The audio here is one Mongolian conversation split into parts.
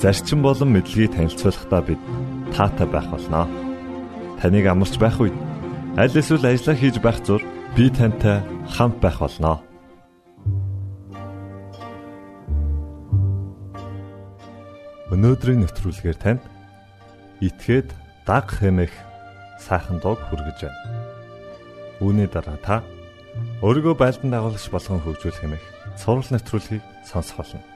зарчим болон мэдлэгийг танилцуулахдаа бид таатай байх болноо. Таныг амарч байх үед аль эсвэл ажиллаа хийж байх зур би тантай хамт байх болноо. Өнөөдрийн нэвтрүүлгээр танд итгээд даг хэмэх сайхан дуу хүргэж байна. Үүний дараа та өөрийгөө байлдан дагуулагч болгон хөгжүүлэх хэмэх сурал нэвтрүүлгийг сонсох болно.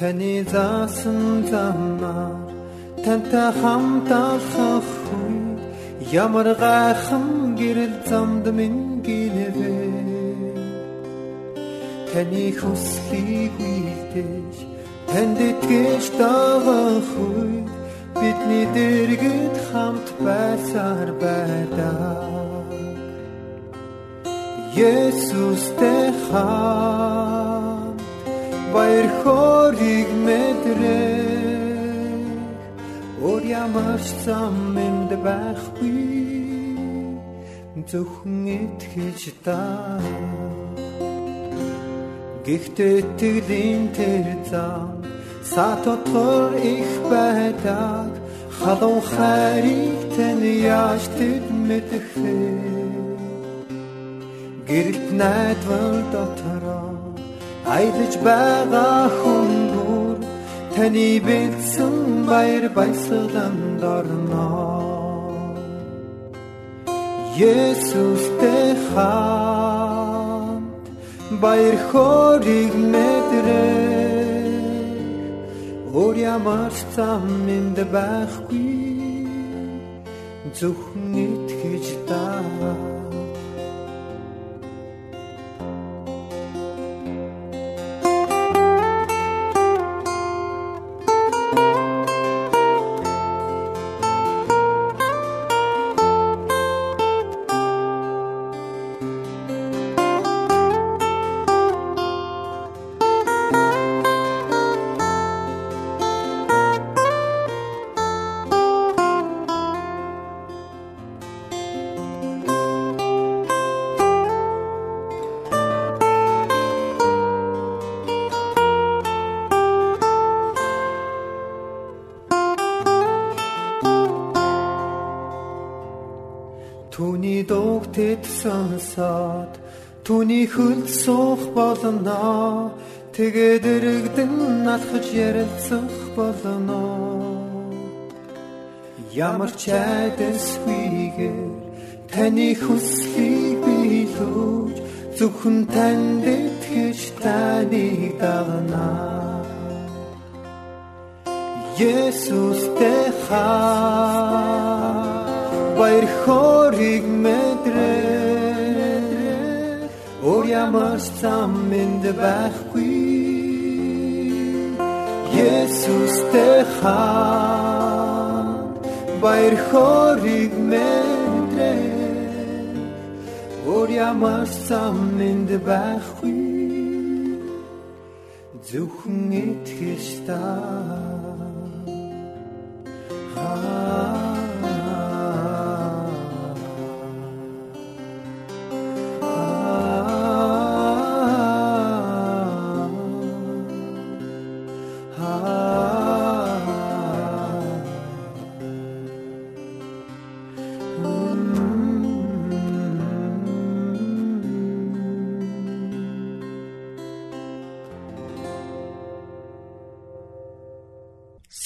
Таны заасан замаар тантай хамт алхах үед ямар гайхан гэрэл замд минь гинэвэ. Таны хүслийг үйлдэж танд итгэж дагах үед бидний дэргэд хамт байсаар байдаг. Есүстэй хамт баяр хориг мэдрээ Өөр ямар ч зам энд байхгүй. Зөвхөн итгэж та. Гэхдээ тэглийн тэр зам сатотгор их байдаг. Халуун хайрыг тань яаж тэд мэдэх вэ? Гэрэлт найдвар дотороо аялаж байгаа хүн бүр таны бэлсэн баяр баясгаланд орно. Есүстэй хамт баяр хориг мэдрээ өөр ямар зам энд байхгүй зөвхөн түүний хөл суух болно. Тэгээд өргөдөн алхаж ярилцах болно. Ямар ч айдасгүйгээр таны хүслийг биелүүлж зөвхөн танд итгэж таныг дагна. Есүстэй хаа баяр хориг ямар зам энд байхгүй. Есүстэй хаа баяр хориг мэдрээ Өөр ямар зам энд байхгүй. Зөвхөн итгэж та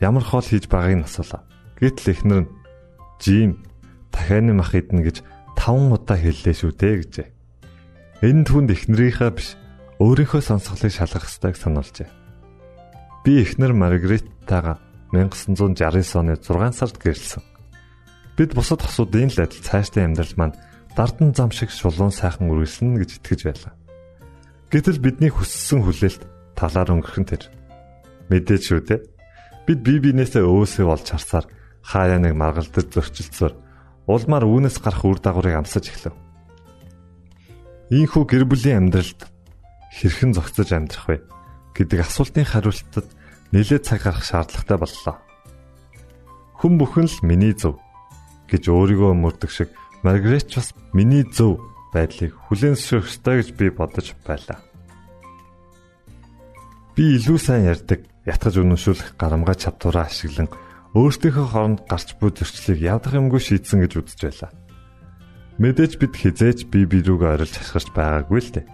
ямар хоол хийж байгааг нь асуулаа. Гэтэл эхнэр нь "Жим, дахианы мах идэнэ" гэж 5 удаа хэллээ шүү дээ гэжээ. Энэ түнд эхнэрийнхээ биш өөрийнхөө сонсголыг шалгах ёстойг сануулжээ. Би эхнэр Маргариттайгаа 1969 оны 6 сард гэрэлсэн. Бид бусад хосуудын л адил цаашдын амьдрал маань дардан зам шиг шулуун сайхан үргэлжлэнэ гэж итгэж байлаа. Гэтэл бидний хүссэн хүлээлт талаар өнгөрөх нь тэр. Мэдээж шүү дээ. Бид бие биенээсээ өөсөө болж харсаар хаяа нэг маргалдаж зөрчилцөөр улмаар үүнээс гарах үр дагаврыг амсаж эхлэв. Ийхүү гэр бүлийн амьдралд хэрхэн зохицож амьдрах вэ гэдэг асуултын хариултад нэлээд цаг гарах шаардлагатай боллоо. Хүн бүхэн л миний зөв гэж өөрийгөө мөрдөг шиг Маргаret бас миний зөв байдлыг хүлээн зөвшөөрөх ёстой гэж би бодож байлаа. Би илүү сайн ярьдаг, ятгаж үнэмшүүлэх гарамгай чадвараа ашиглан өөртөөхөө хооронд гарч буй зөрчлийг ядах юмгүй шийдсэн гэж үзэж байлаа. Мэдээж бид хизээж бие биерүүгээ орилж хашгирч байгаагүй л дээ.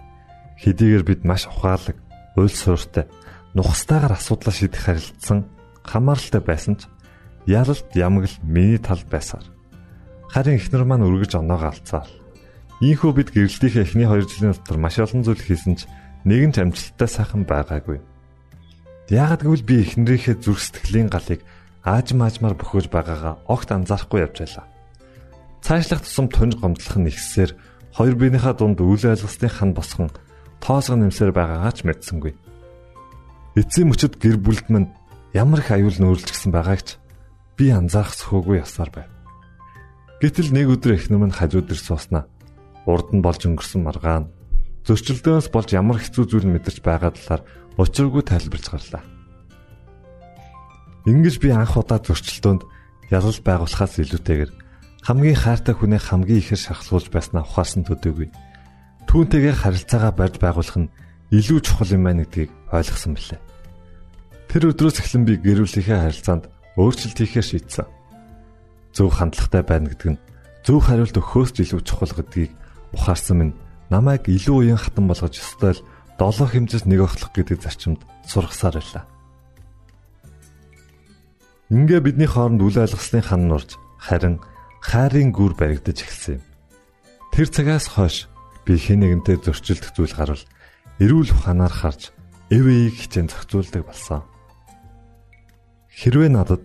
Хэдийгээр бид маш ухаалаг, уйл сууртай, нухастайгаар асуудлаа шийдэх харилцсан хамааралтай байсан ч ялалт ямагл миний тал байсаар. Харин эхнэр маань өргөж оноогоо алцаал. Ийхүү бид гэрэлтийнхээ эхний 2 жилийн дотор маш олон зүйл хийсэн ч нэгэн ч амжилттай сайхан байгаагүй. Яагад гэвэл би эхнэрийнхээ зүрх сэтгэлийн галыг аажим аажмаар бөхөөж байгаагаа огт анзаарахгүй явж байлаа. Цаашлах тусам тунж гомдлох нь ихсээр хоёр биенийхээ дунд үйл ойлголтын хан босгон тоосго нэмсээр байгаагаа ч мэдсэнгүй. Эцсийн мөчөд гэр бүлд минь ямар их аюул нөөрлжсэн байгаагч би анзаарах сөхөөгүй явсаар байв. Гэтэл нэг өдөр эхнэр минь хажууд ир сууснаа урд нь болж өнгөрсөн маргаан зөрчилдөөс болж ямар хэцүү зүйл мэдэрч байгаа талаар учиргүй тайлбарж гарлаа. Ингэж би анх удаа зөрчилдөөнд ялал байгуулахаас илүүтэйгээр хамгийн хайртай хүнээ хамгийн ихээр шахалгуулж байснаа ухаарсан төдийгүй. Түүнтэйгээр харилцаагаа барьж байгуулах нь илүү чухал юм байна гэдгийг ойлгосон билээ. Тэр өдрөөс эхлэн би гэр бүлийнхээ харилцаанд өөрчлөлт хийхээр шийдсэн. Зөв хандлагатай байна гэдэг нь зөв хариулт өгөхөөс илүү чухал гэдгийг ухаарсан минь намайг илүү уян хатан болгож ёстой л долоо хэмжээс нэг охлох гэдэг зарчимд сургасаар байлаа. Ингээ бидний хооронд үл ойлгослын хан нурж харин хайрын гүр баригдаж эхэлсэн юм. Тэр цагаас хойш би хэн нэгэнтэй зөрчилдөх зүйл гарвал эрүүл ухаанаар харж эвэйг хичээн зохицуулдаг болсон. Хэрвээ надад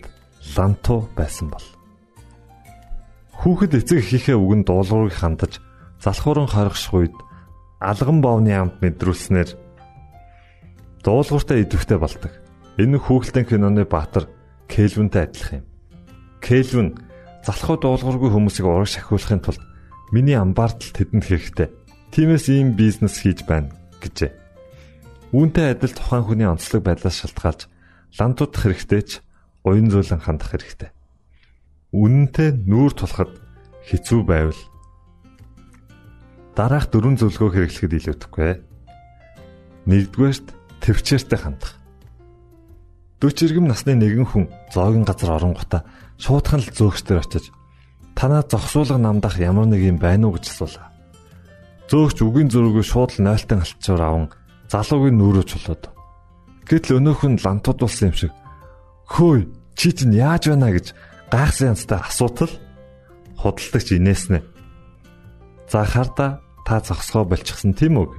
ланту байсан бол Хүүхэд эцэг эхийнхээ үгэнд дуулуурыг хандаж залхууран хоригших үед алган боовны амт мэдрүүлснээр дуулууртай идэвхтэй болдог. Энэ хүүхэлдэйн киноны баатар Кельвинтэй адилхан юм. Кельвин залхуу дуулуургүй хүмүүсийг ураг шахиулахын тулд миний амбаартал тэдэнд хэрэгтэй. Тиймээс ийм бизнес хийж байна гэжээ. Үүнтэй адил тухайн хүний онцлог байдлаас шалтгаалж лантуудах хэрэгтэй ч уян зөөлөн хандах хэрэгтэй. Үнэнтэй нүүр тулахад хэцүү байвал дараах дөрвөн зөвлөгөө хэрэглэхэд илүүдэхгүй. Нэгдүгээрт төвчээртэй хандах. 40 иргэм насны нэгэн хүн зоогийн газар оронгота шуудхан л зөөгчдөр очиж танаа зогсуулга намдах ямар нэг юм байна уу гэж асуулаа. Зөөгч үгийн зөрүүгөө шууд л нойлтон алтчаар аван залуугийн нүрөө чулууд. Гэтэл өнөөх нь лантуудулсан юм шиг хөөе чи чинь яаж байна гэж гайхсан янзтай асуутал худалдагч инээснэ. За харда та зогсгоо болчихсон тийм үү?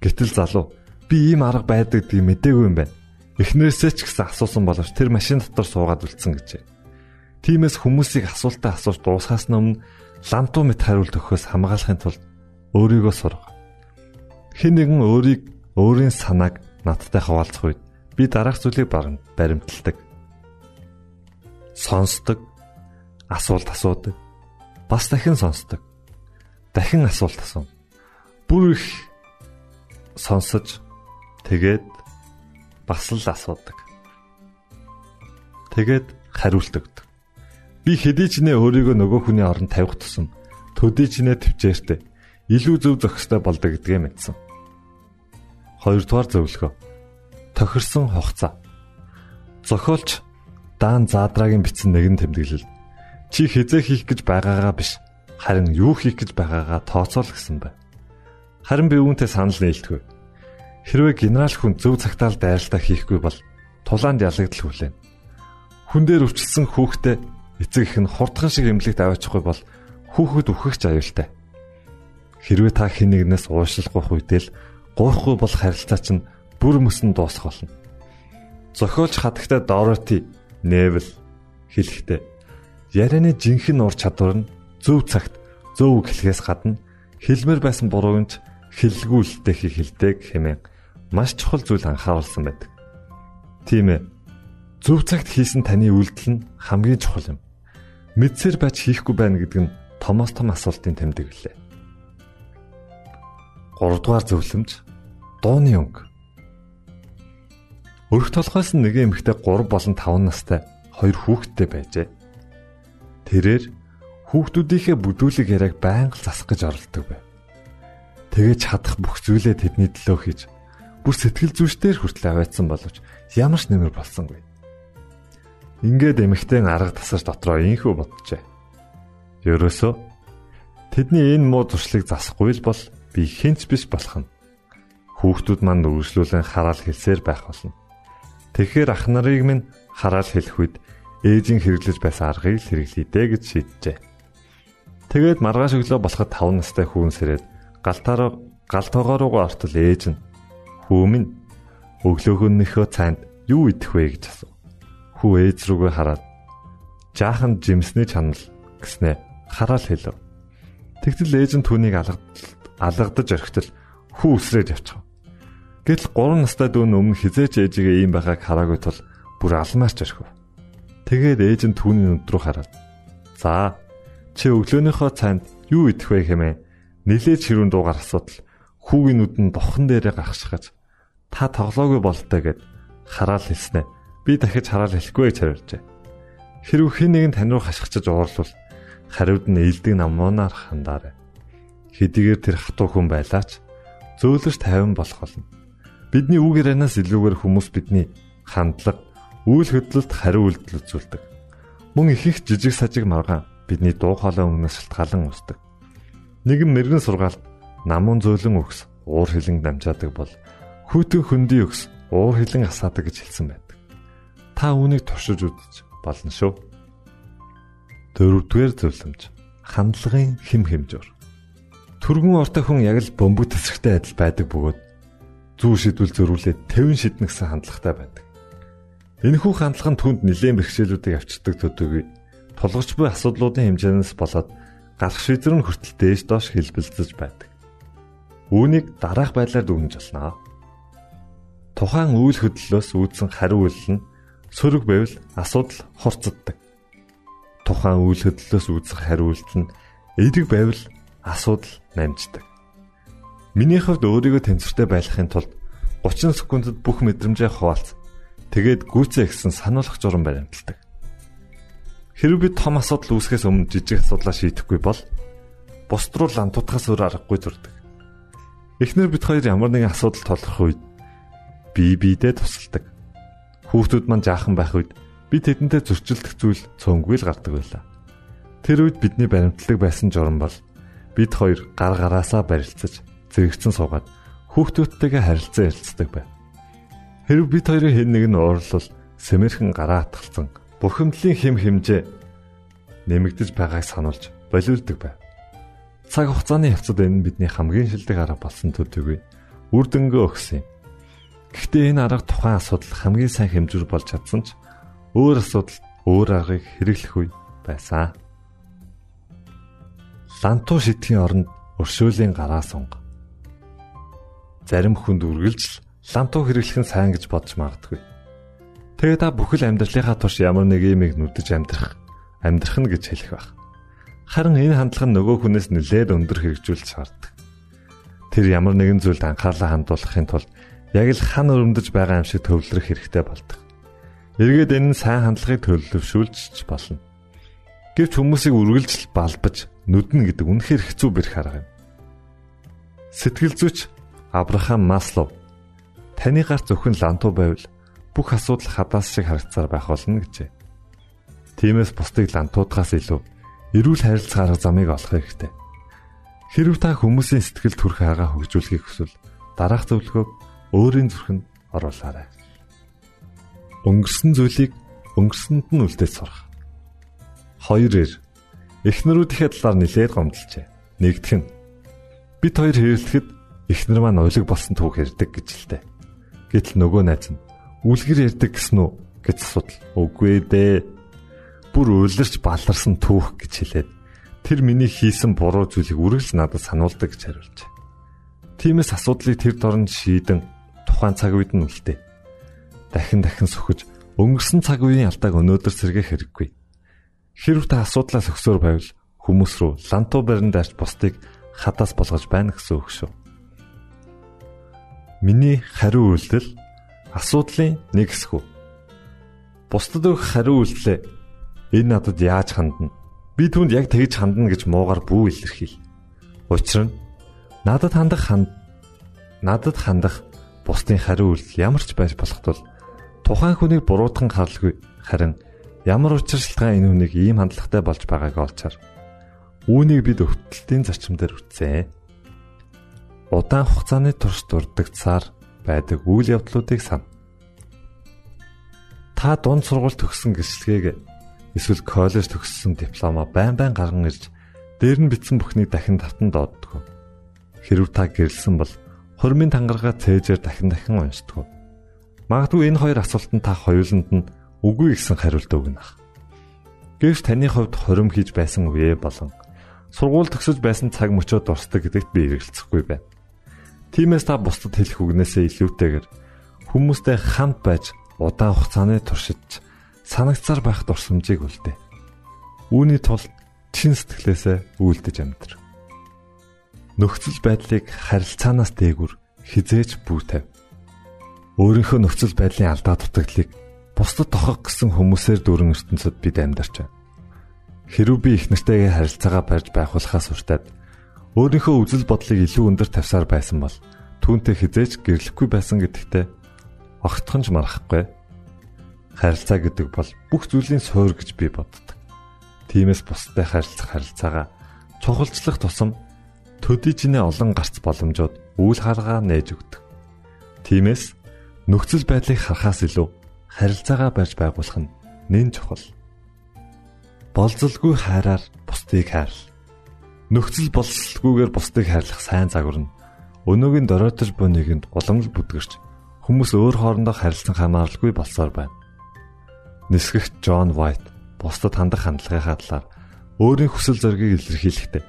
Гэтэл залуу би ийм арга байдаг гэдгийг мэдээгүй юм байна. Эхнэрээсээ ч гэсэн асуусан боловч тэр машин дотор суугаад үлдсэн гэжээ. Тимээс хүмүүсийг асуултаа асууж дуусгаас өмнө лантуу мэт хариулт өгөхөөс хамгаалахын тулд өөрийгөө сурга. Хэн нэгэн өөрийг өөрийн санааг надтай хаваалцах үед би дараах зүйлийг баримталдаг. Сонсдог, асуулт асуудаг, бас дахин сонсдог. Дахин асуулт асуув. Бүр их сонсож тэгээд бас л асуудаг. Тэгээд хариулт өгдөг. Би хэдий ч нэ өөрийгөө нөгөө хүний оронд тавих тусам төдий ч нэ төвчээртэй илүү зөв зохистой болдог гэдгээ мэдсэн. Хоёрдугаар зөвлөгөө. Тохирсон хугацаа. Зохиолч Даан Заадрагийн бичсэн нэгэн тэмдэглэл. Чи хизээ хийх гэж байгаагаа биш, харин юу хийх гэж байгаагаа тооцоол гэсэн байна. Харин би үүнтэй санал нийлдэв. Хэрвээ генерал хүн зөв цагтаа л дайралтаа хийхгүй бол тулаанд ялагдал хүлээн. Хүн дээр өвчлсөн хүүхдээ эцэг их нь хурдхан шиг эмнэлэгт аваачихгүй бол хүүхэд үхэгч аюултай. Хэрвээ та хэн нэгнээс уушлах үедээ л Гуйхгүй бол харилцаа чинь бүр мөсөн дуусах болно. Зохиолч хатагтай Дороти Невил хэлэхдээ ярианы жинхэнэ ур чадвар нь зөв цагт зөв үг хэлхээс гадна хэлмээр байсан буруунд хэллгүүлэлтээ хийх хэлдэг хэмээн маш чухал зүйл анхааруулсан байдаг. Тийм ээ. Зөв цагт хийсэн таны үйлдэл нь хамгийн чухал юм. Мэдсээр байж хийхгүй байна гэдэг нь томоос том асуултын тэмдэг лээ. 3 дугаар зөвлөмж дууны өнгө. Өрх толгоос нэгэн эмэгтэй 3 болон 5 настай хоёр хүүхэдтэй байжээ. Тэрээр хүүхдүүдийнхээ бүдүүлэг яриаг байнга засах гэж оролдог байв. Тэгэж чадах бүх зүйлээ тэдний төлөө хийж бүр сэтгэл зүйчдэр хүртэл аваадсан боловч ямар ч нэмэр болсонгүй. Ингээд эмэгтэй арга тасаж дотроо инхүү боджээ. Ерөөсөө тэдний энэ муу зуршлыг засахгүй л бол би хинч биш болох нь Хүүхдүүд манд үргэлжлүүлэн хараал хэлсээр байх болно. Тэгэхээр ах нарыг минь хараал хэлэх үед ээжийн хэрэглэж байсан аргыг л хэрэглэе дэ гэж шийджээ. Тэгээд маргааш өглөө болоход 5 настай хүүн сэрээд галтаараа галтоогоо руугаа ортол ээж нь хүү минь өглөөгөнийхөө цайнд юу идэх вэ гэж асуув. Хүү ээж рүүгээ хараад жаахан жимсний чанал гэснээ хараал хэлв. Тэгтэл ээж нь түүнийг алгадаж орхитол хүү үсрээд явчихав. Гэтэл 3 настай дүү өмнө хизээч ээжигээ ийм байгааг хараагүй тул бүр алмаарч орхив. Тэгээд ээж нь түүний нүд рүү хараад "За, чи өглөөнийхөө цайнд юу идэх вэ хэмээн нилээж хэрүүн дуугаар асуудал хүүгийн нүд нь бохон дээрээ гаргашгаж та тоглоогүй болтой гэд хараал хэлснэ. Би дахиж хараал хэлэхгүй гэж хариулжээ. Хэрвээ хэн нэгэн тань руу хашгичж уурлвал хариуд нь ээлдэг намуунаар хандаарай. Хэдийгээр тэр хатуу хүн байлаач зөөлөж тайван болох болно. Бидний үүгээр анаас илүүгээр хүмүүс бидний хандлага, үйл хөдлөлт хариу үйлдэл үзүүлдэг. Мөн их их жижиг сажиг маргаан бидний дуу хоолой өнгнөөс шалтгаалan үүсдэг. Нэгэн мэрэгэн сургаалт намун зөөлөн өгс уур хилэн дамжаадаг бол хүйтэн хөндөй өгс уур хилэн асаадаг гэж хэлсэн байдаг. Та үүнийг туршиж үзэж болно шүү. Дөрөвдүгээр зөвлөмж хандлагын хэм хэмжүүр. Төргөн ортой хүн яг л бөмбөг тесрэгтэй адил байдаг бөгөөд зүү шийдвэл зөрүүлээд 50 шиднэ гэсэн хандлагатай байдаг. Энэхүү хандлага нь түнд нэлээд бэрхшээлүүдийг авчирдаг төдийгүй тулгарч буй асуудлуудын хэмжээнээс болоод гарах шийдвэр нь хүртэл дээш доош хэлбэлцэж байдаг. Үүнийг дараах байдлаар дүгнэж болно. Тухайн үйл хөдлөлөөс үүдсэн хариу үйлдэл нь сөрөг байвал асуудал хорцоддаг. Тухайн үйл хөдлөлөөс үүдсэн хариу үйлдэл нь эерэг байвал асуудал намждаг. Миний хувьд өөрийгөө тэнцвэртэй байлгахын тулд 30 секундэд бүх мэдрэмжээ хуваалц. Тэгээд гүйцээ гэсэн сануулгах журам баримталдаг. Хэрвээ би том асуудал үүсгэхээс өмнө жижиг асуудлаа шийдэхгүй бол бусд руу лантуудахаас өөр аргагүй зурдаг. Эхнэр бид хоёр ямар нэгэн асуудал толгох үед бие биедээ тусалдаг. Хүүхдүүд маань жаахан байх үед би тэдэнтэй зөрчилдөх зүйл цөөнгүй л гардаг байлаа. Тэр үед бидний баримтлаг байсан журам бол бид хоёр гар гараасаа барилцаж зэрэгцэн суугаад хүүхдүүдтэйгээ харилцан ярилцдаг байв. Хэрв бид хоёрын хэн нэг нь уурлал сэмэрхэн гараа атгалцсан бухимдлын хим химжээ нэмэгдэж байгааг сануулж болиулдаг байв. Цаг хугацааны явцад энэ бидний хамгийн шилдэг арга болсон төдийгүй үр дүнгээ өгсөн юм. Гэхдээ энэ арга тухайн асуудал хамгийн сайн хэмжүүр болж чадсан ч өөр асуудал өөр аргыг хэрэглэх үе байсан. Лантуу шидхийн оронд өршөөлийн гараа сунг. Зарим хүнд үргэлж лантуу хэрэглэх нь сайн гэж бодож магадгүй. Тэгээ та бүхэл амьдралынхаа турш ямар нэг юмыг нүдэж амьдрах, амьдрах нь гэж хэлэх байх. Харин энэ хандлага нь нөгөө хүнээс нэлээд өндөр хэрэгжүүлж шаарддаг. Тэр ямар нэгэн зүйлд анхаарлаа хандуулахын тулд яг л хан өрөмдөж байгаа юм шиг төвлөрөх хэрэгтэй болдог. Эргээд энэ нь сайн хандлагыг төлөвшүүлж болно. Гэвч хүмүүсийг үргэлжл балбаж нүднэ гэдэг үнэхээр хэцүү бэрх арга юм. Сэтгэл зүйч Абрахам Маслов таны гарт зөвхөн лантуу байвал бүх асуудал хадаас шиг харагцаар байх болно гэжээ. Тиймээс бусдыг лантуудгаас илүү эрүүл харилцаа арга замыг олох хэрэгтэй. Хэрв та хүмүүсийн сэтгэл төрх хагаа хөгжүүлэхийг хүсвэл дараах зөвлөгөөг өөрийн зүрхэнд оруулаарай. Өнгөрсөн зүйлийг өнгөрсөнд нь үлдээж сурах. Хоёроор эхнэрүүдийнхээ талаар нэлээд гомдлжээ. Нэгдэх нь бид хоёр хэрэлдэхэд эхнэр маань уйлаг болсон түүх ярьдаг гэж л дээ. Гэтэл нөгөө найз нь үлгэр ярьдаг гэсэн үү гэж асуудал. Үгүй дээ бүр өөлөрч баларсан түүх гэж хэлээд тэр миний хийсэн буруу зүйлийг үргэлж надад сануулдаг гэж хариулж. Тиймээс асуудлыг тэр дорн шийдэн тухайн цаг үед нь үлдээ. Дахин дахин сөхөж өнгөрсөн цаг үеийн алдааг өнөөдөр сэргээх хэрэггүй. Хэрв та асуудлаас өгсөөр байвал хүмүүс рүү лантуу барин даарч бусдыг хадаас болгож байна гэсэн үг шүү. Миний хариу үйлдэл асуудлын нэг хэсэг. Бусдад өгөх хариу үйлдэлээ Энэ надад яаж хандна? Би түүнд яг тэгж хандна гэж муугар бүү илэрхийл. Учир нь надад хандах ханд надад хандах бусдын хариу үйлдэл ямар ч байж болох тул тухайн хүнийг буруутган харлгүй харин ямар учиршилтгаан энэ хүнийг ийм хандлагатай болж байгааг олчаар үүнийг бид өвтөлтийн зарчим дээр үтсэн. Удаан хугацааны турш дурддагцаар байдаг үйл явдлуудыг сан. Та дунд сургууль төгссөн гислэгийг эсвэл коллеж төгссөн дипломоо байн байн гарган ирж дээр нь бичсэн бүхнийг дахин татан дооддог. Хэрв та гэрэлсэн бол хормын тангарага цээжээр дахин дахин уншдаг. Магадгүй энэ хоёр асуултанд та хоёуланд нь үгүй гэсэн хариулт өгнө. Гэвч таны хувьд хорим хийж байсан үе болон сургууль төгсөж байсан цаг мөчөө дурсдаг гэдэгт би эргэлзэхгүй байна. Тиймээс та бусдад хэлэх үгнээсээ илүүтэйгээр хүмүүстэй хамт байж удаан хугацааны туршиж санагцаар байх дурсамжийг үлдээ. Үүний тулд чин сэтгэлээсээ үйлдэж амьдр. Нөхцөл байдлыг харилцаанаас дээгүр хизээж бүү тавь. Өөрийнхөө нөхцөл байдлын алдаа дутагдлыг бусдад тохох гэсэн хүмүүсээр дүүрэн ертөнцид бид амьдарч байна. Хэрв би их нартайгаа харилцаагаа барьж байхулахаас уртад өөрийнхөө үзэл бодлыг илүү өндөр тавьсаар байсан бол түүнтэй хизээж гэрлэхгүй байсан гэдэгтээ огтхон ч марахгүй. Харилцаа гэдэг бол бүх зүйлийн суурь гэж би боддог. Тиймээс бусдад харилцах харилцаагаа чухалчлах тусам төдийжнээ олон гарц боломжууд үйл харгаа нээж өгдөг. Тиймээс нөхцөл байдлыг харахаас илүү харилцаагаа барьж байгуулах нь нэн чухал. Болзолгүй хайраар бусдыг хайрл. Нөхцөл болцолгүйгээр бусдыг хайрлах сайн загвар нь өнөөгийн доройтож буй нэгэнд уламж бүдгэрч хүмүүс өөр хоорондоо харилцан хамааралгүй болсоор байна. Нисгэгч Джон Вайт бусдад хандах хандлагынхаа талаар өөрийн хүсэл зоригийг илэрхийлэхдээ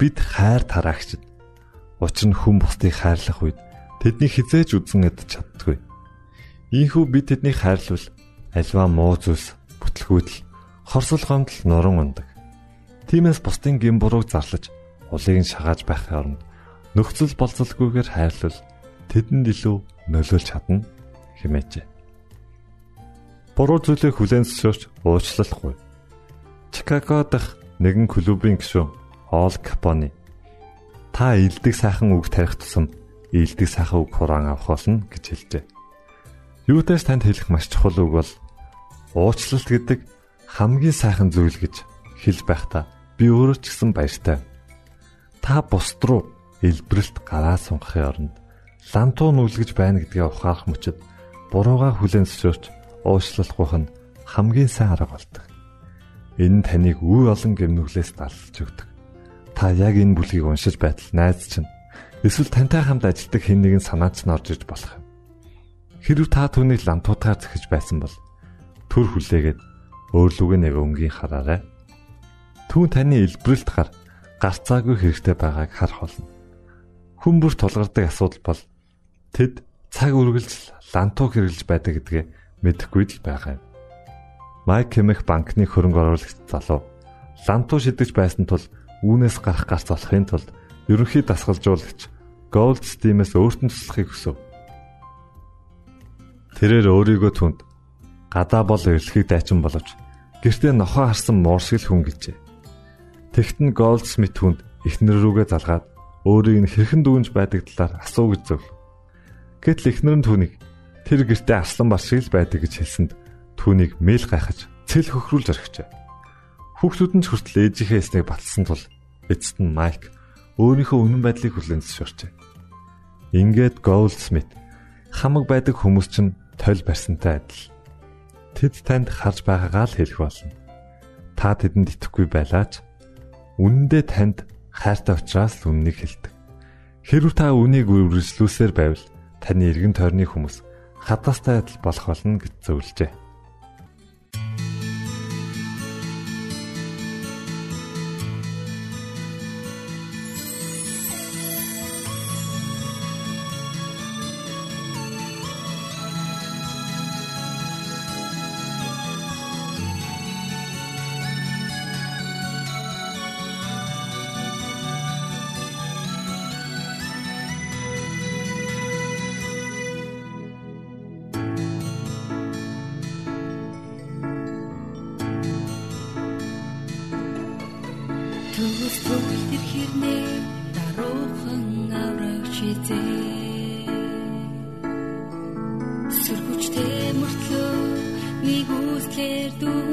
бид хайр тараагчд учир нь хүн бусдыг хайрлах үед тэдний хизээж үзэн ядч чаддгүй. Ийхүү бид тэднийг хайрлвал альва муу зүйлс бүтлгүүдл хорсол гомдол нуран ундаг. Тиймээс бусдын гин бурууг зарлаж улыг нь шагааж байхын оронд нөхцөл болцолгүйгээр хайрлал тэдэнд илүү нөлөөлж чадна хэмээжээ. Буруу зүйлийг хүлээн зөвшөөрч уучлахгүй. Чикаго дахь нэгэн клубын гишүүн Ол Капони та илдэг сайхан үг тарих тусам илдэг сайхан үг хураан авах болно гэж хэлжээ. Юутай ч танд хэлэх маш чухал үг бол уучлалт гэдэг хамгийн сайхан зүйл гэж хэлж байхдаа би өөрөө ч гэсэн баяртай. Та бусд руу илбрэлт гараа сунгахын оронд лантуу нүлгэж байна гэдгээ ухаарах мөчөд бурууга хүлээн зөвшөөрч уучлалгүйх нь хамгийн сайн арга болдог. Энэ таныг үе олон гэмнүглээс далж өгдөг. Та яг энэ бүлгийг уншиж байтал найз чинь эсвэл тантай хамт ажилладаг хэн нэгэн санаач нь орж иж болох юм. Хэрв та түүнийг лантуутаар зөхиж байсан бол төр хүлээгээд өөрлөгөө нэг өнгийн хараарай. Түүн таны илбрэлт гар гарцаагүй хэрэгтэй байгааг харах болно. Хүн бүр тулгардаг асуудал бол тэд цаг үргэлж лантуу хэрэглэж байдаг гэдгээ мэдэхгүй л байгаа юм. Майк Кемэх банкны хөрөнгө оруулагч залуу лантуу шидэж байсан тул үүнээс гарах гарц олохын тулд ерөнхий дасгалжуулагч Gold Steam-ээс өөртөө туслахыг хүсв. Тэрээр өөрийгөө түнд гадаа бол эрэлхийг дайчин боловч гэртээ нохоо харсан муур шиг л хүн гэжээ. Тэгтэн Goldsmith хүнд эхнэр рүүгээ залгаад өөрийг нь хэрхэн дүүнж байдаг талаар асуу гэж зөв. Гэтэл эхнэр нь түүнийг тэр гэртээ аслан бар шиг л байдаг гэж хэлсэнд түүнийг мэйл гайхаж цэл хөхрүүлж орхижээ. Хүүхдүүд нь ч хүртэл ээжийнхээ эснийг батлсан тул эцэст нь Майк өөрийнхөө үнэн байдлыг хүлээн зөвшөөрчээ. Ингээд Goldsmith хамаг байдаг хүмүүс чинь тойл барьсантай адил. Тэд танд харж байгаагаа л хэлэх болно. Та тэдэнд итгэхгүй байлаач үнэндээ танд хайртай учраас үннийг хэлдэг. Хэрв та үнийг үргэлжлүүлсээр байвал таны эргэн тойрны хүмүүс хадастай адил болох болно гэж зөвлөжээ. Төгс төгөл тэр хэрнээ даруухан аврагч эзээ Сөргөчтэй мөртлөө нэг үслэр дүүрээ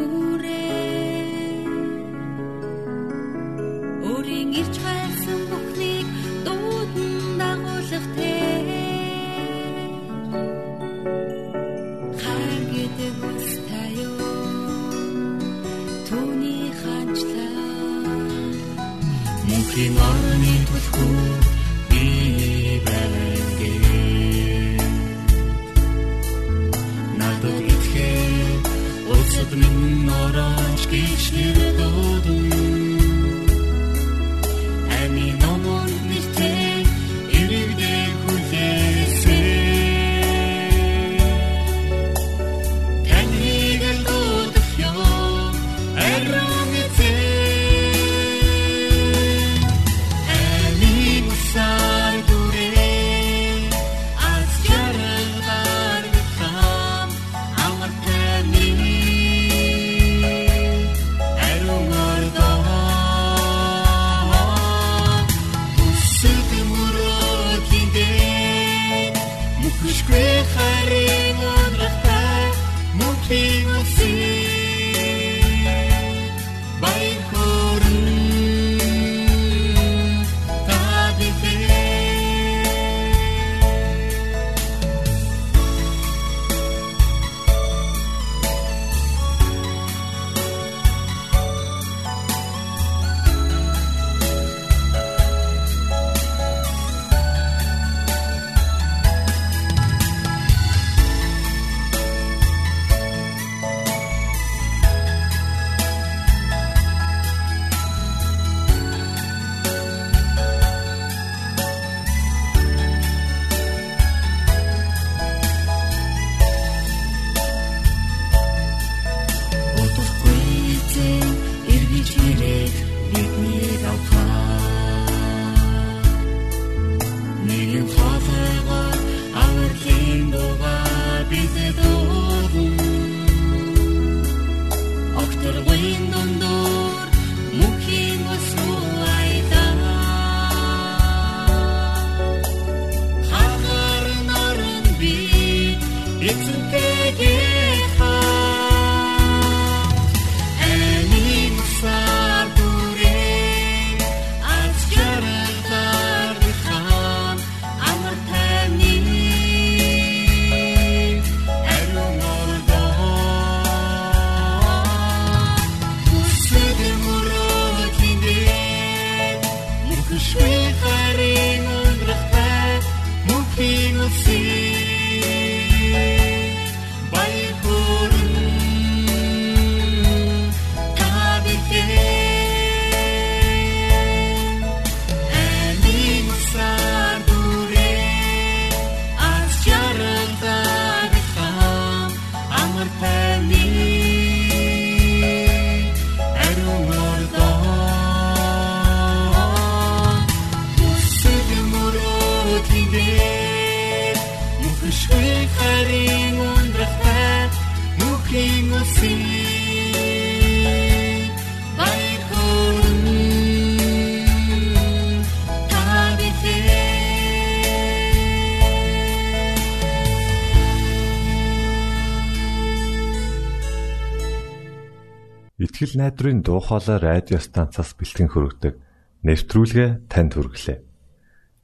Итгэл найдрын дуу хоолой радио станцаас бэлтгэн хөрөгдөг нэвтрүүлгээ танд хүргэлээ.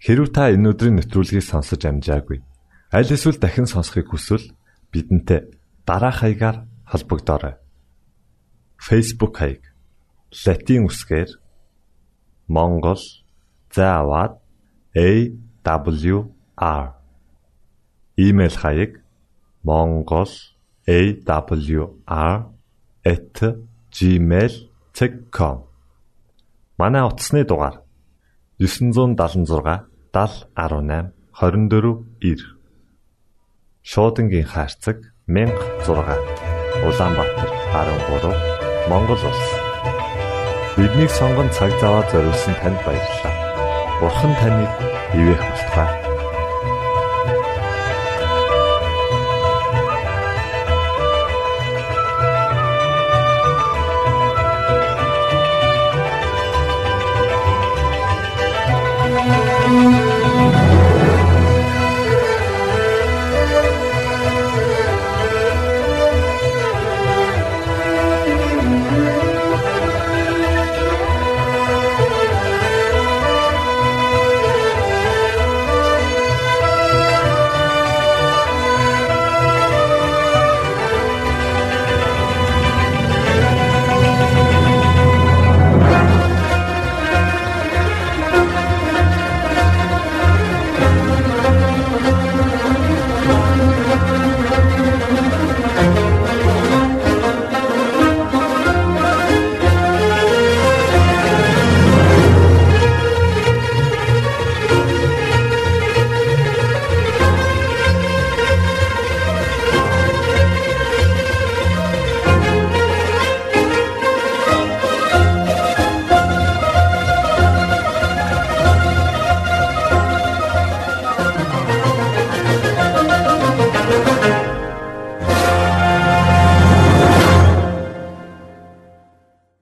Хэрв та энэ өдрийн нэвтрүүлгийг сонсож амжаагүй аль эсвэл дахин сонсохыг хүсвэл бидэнтэй дараах хаягаар холбогдорой. Facebook хаяг: Satiin үсгээр Монгол заавад AWR Имейл хаяг mongol@awr@gmail.com Манай утасны дугаар 976 7018 24 9 Шуудангийн хаяг 16 Улаанбаатар 13 Монгол улс Биднийг сонгон цаг зав аваад зориулсан танд баярлалаа. Бурхан таныг ивээх батугай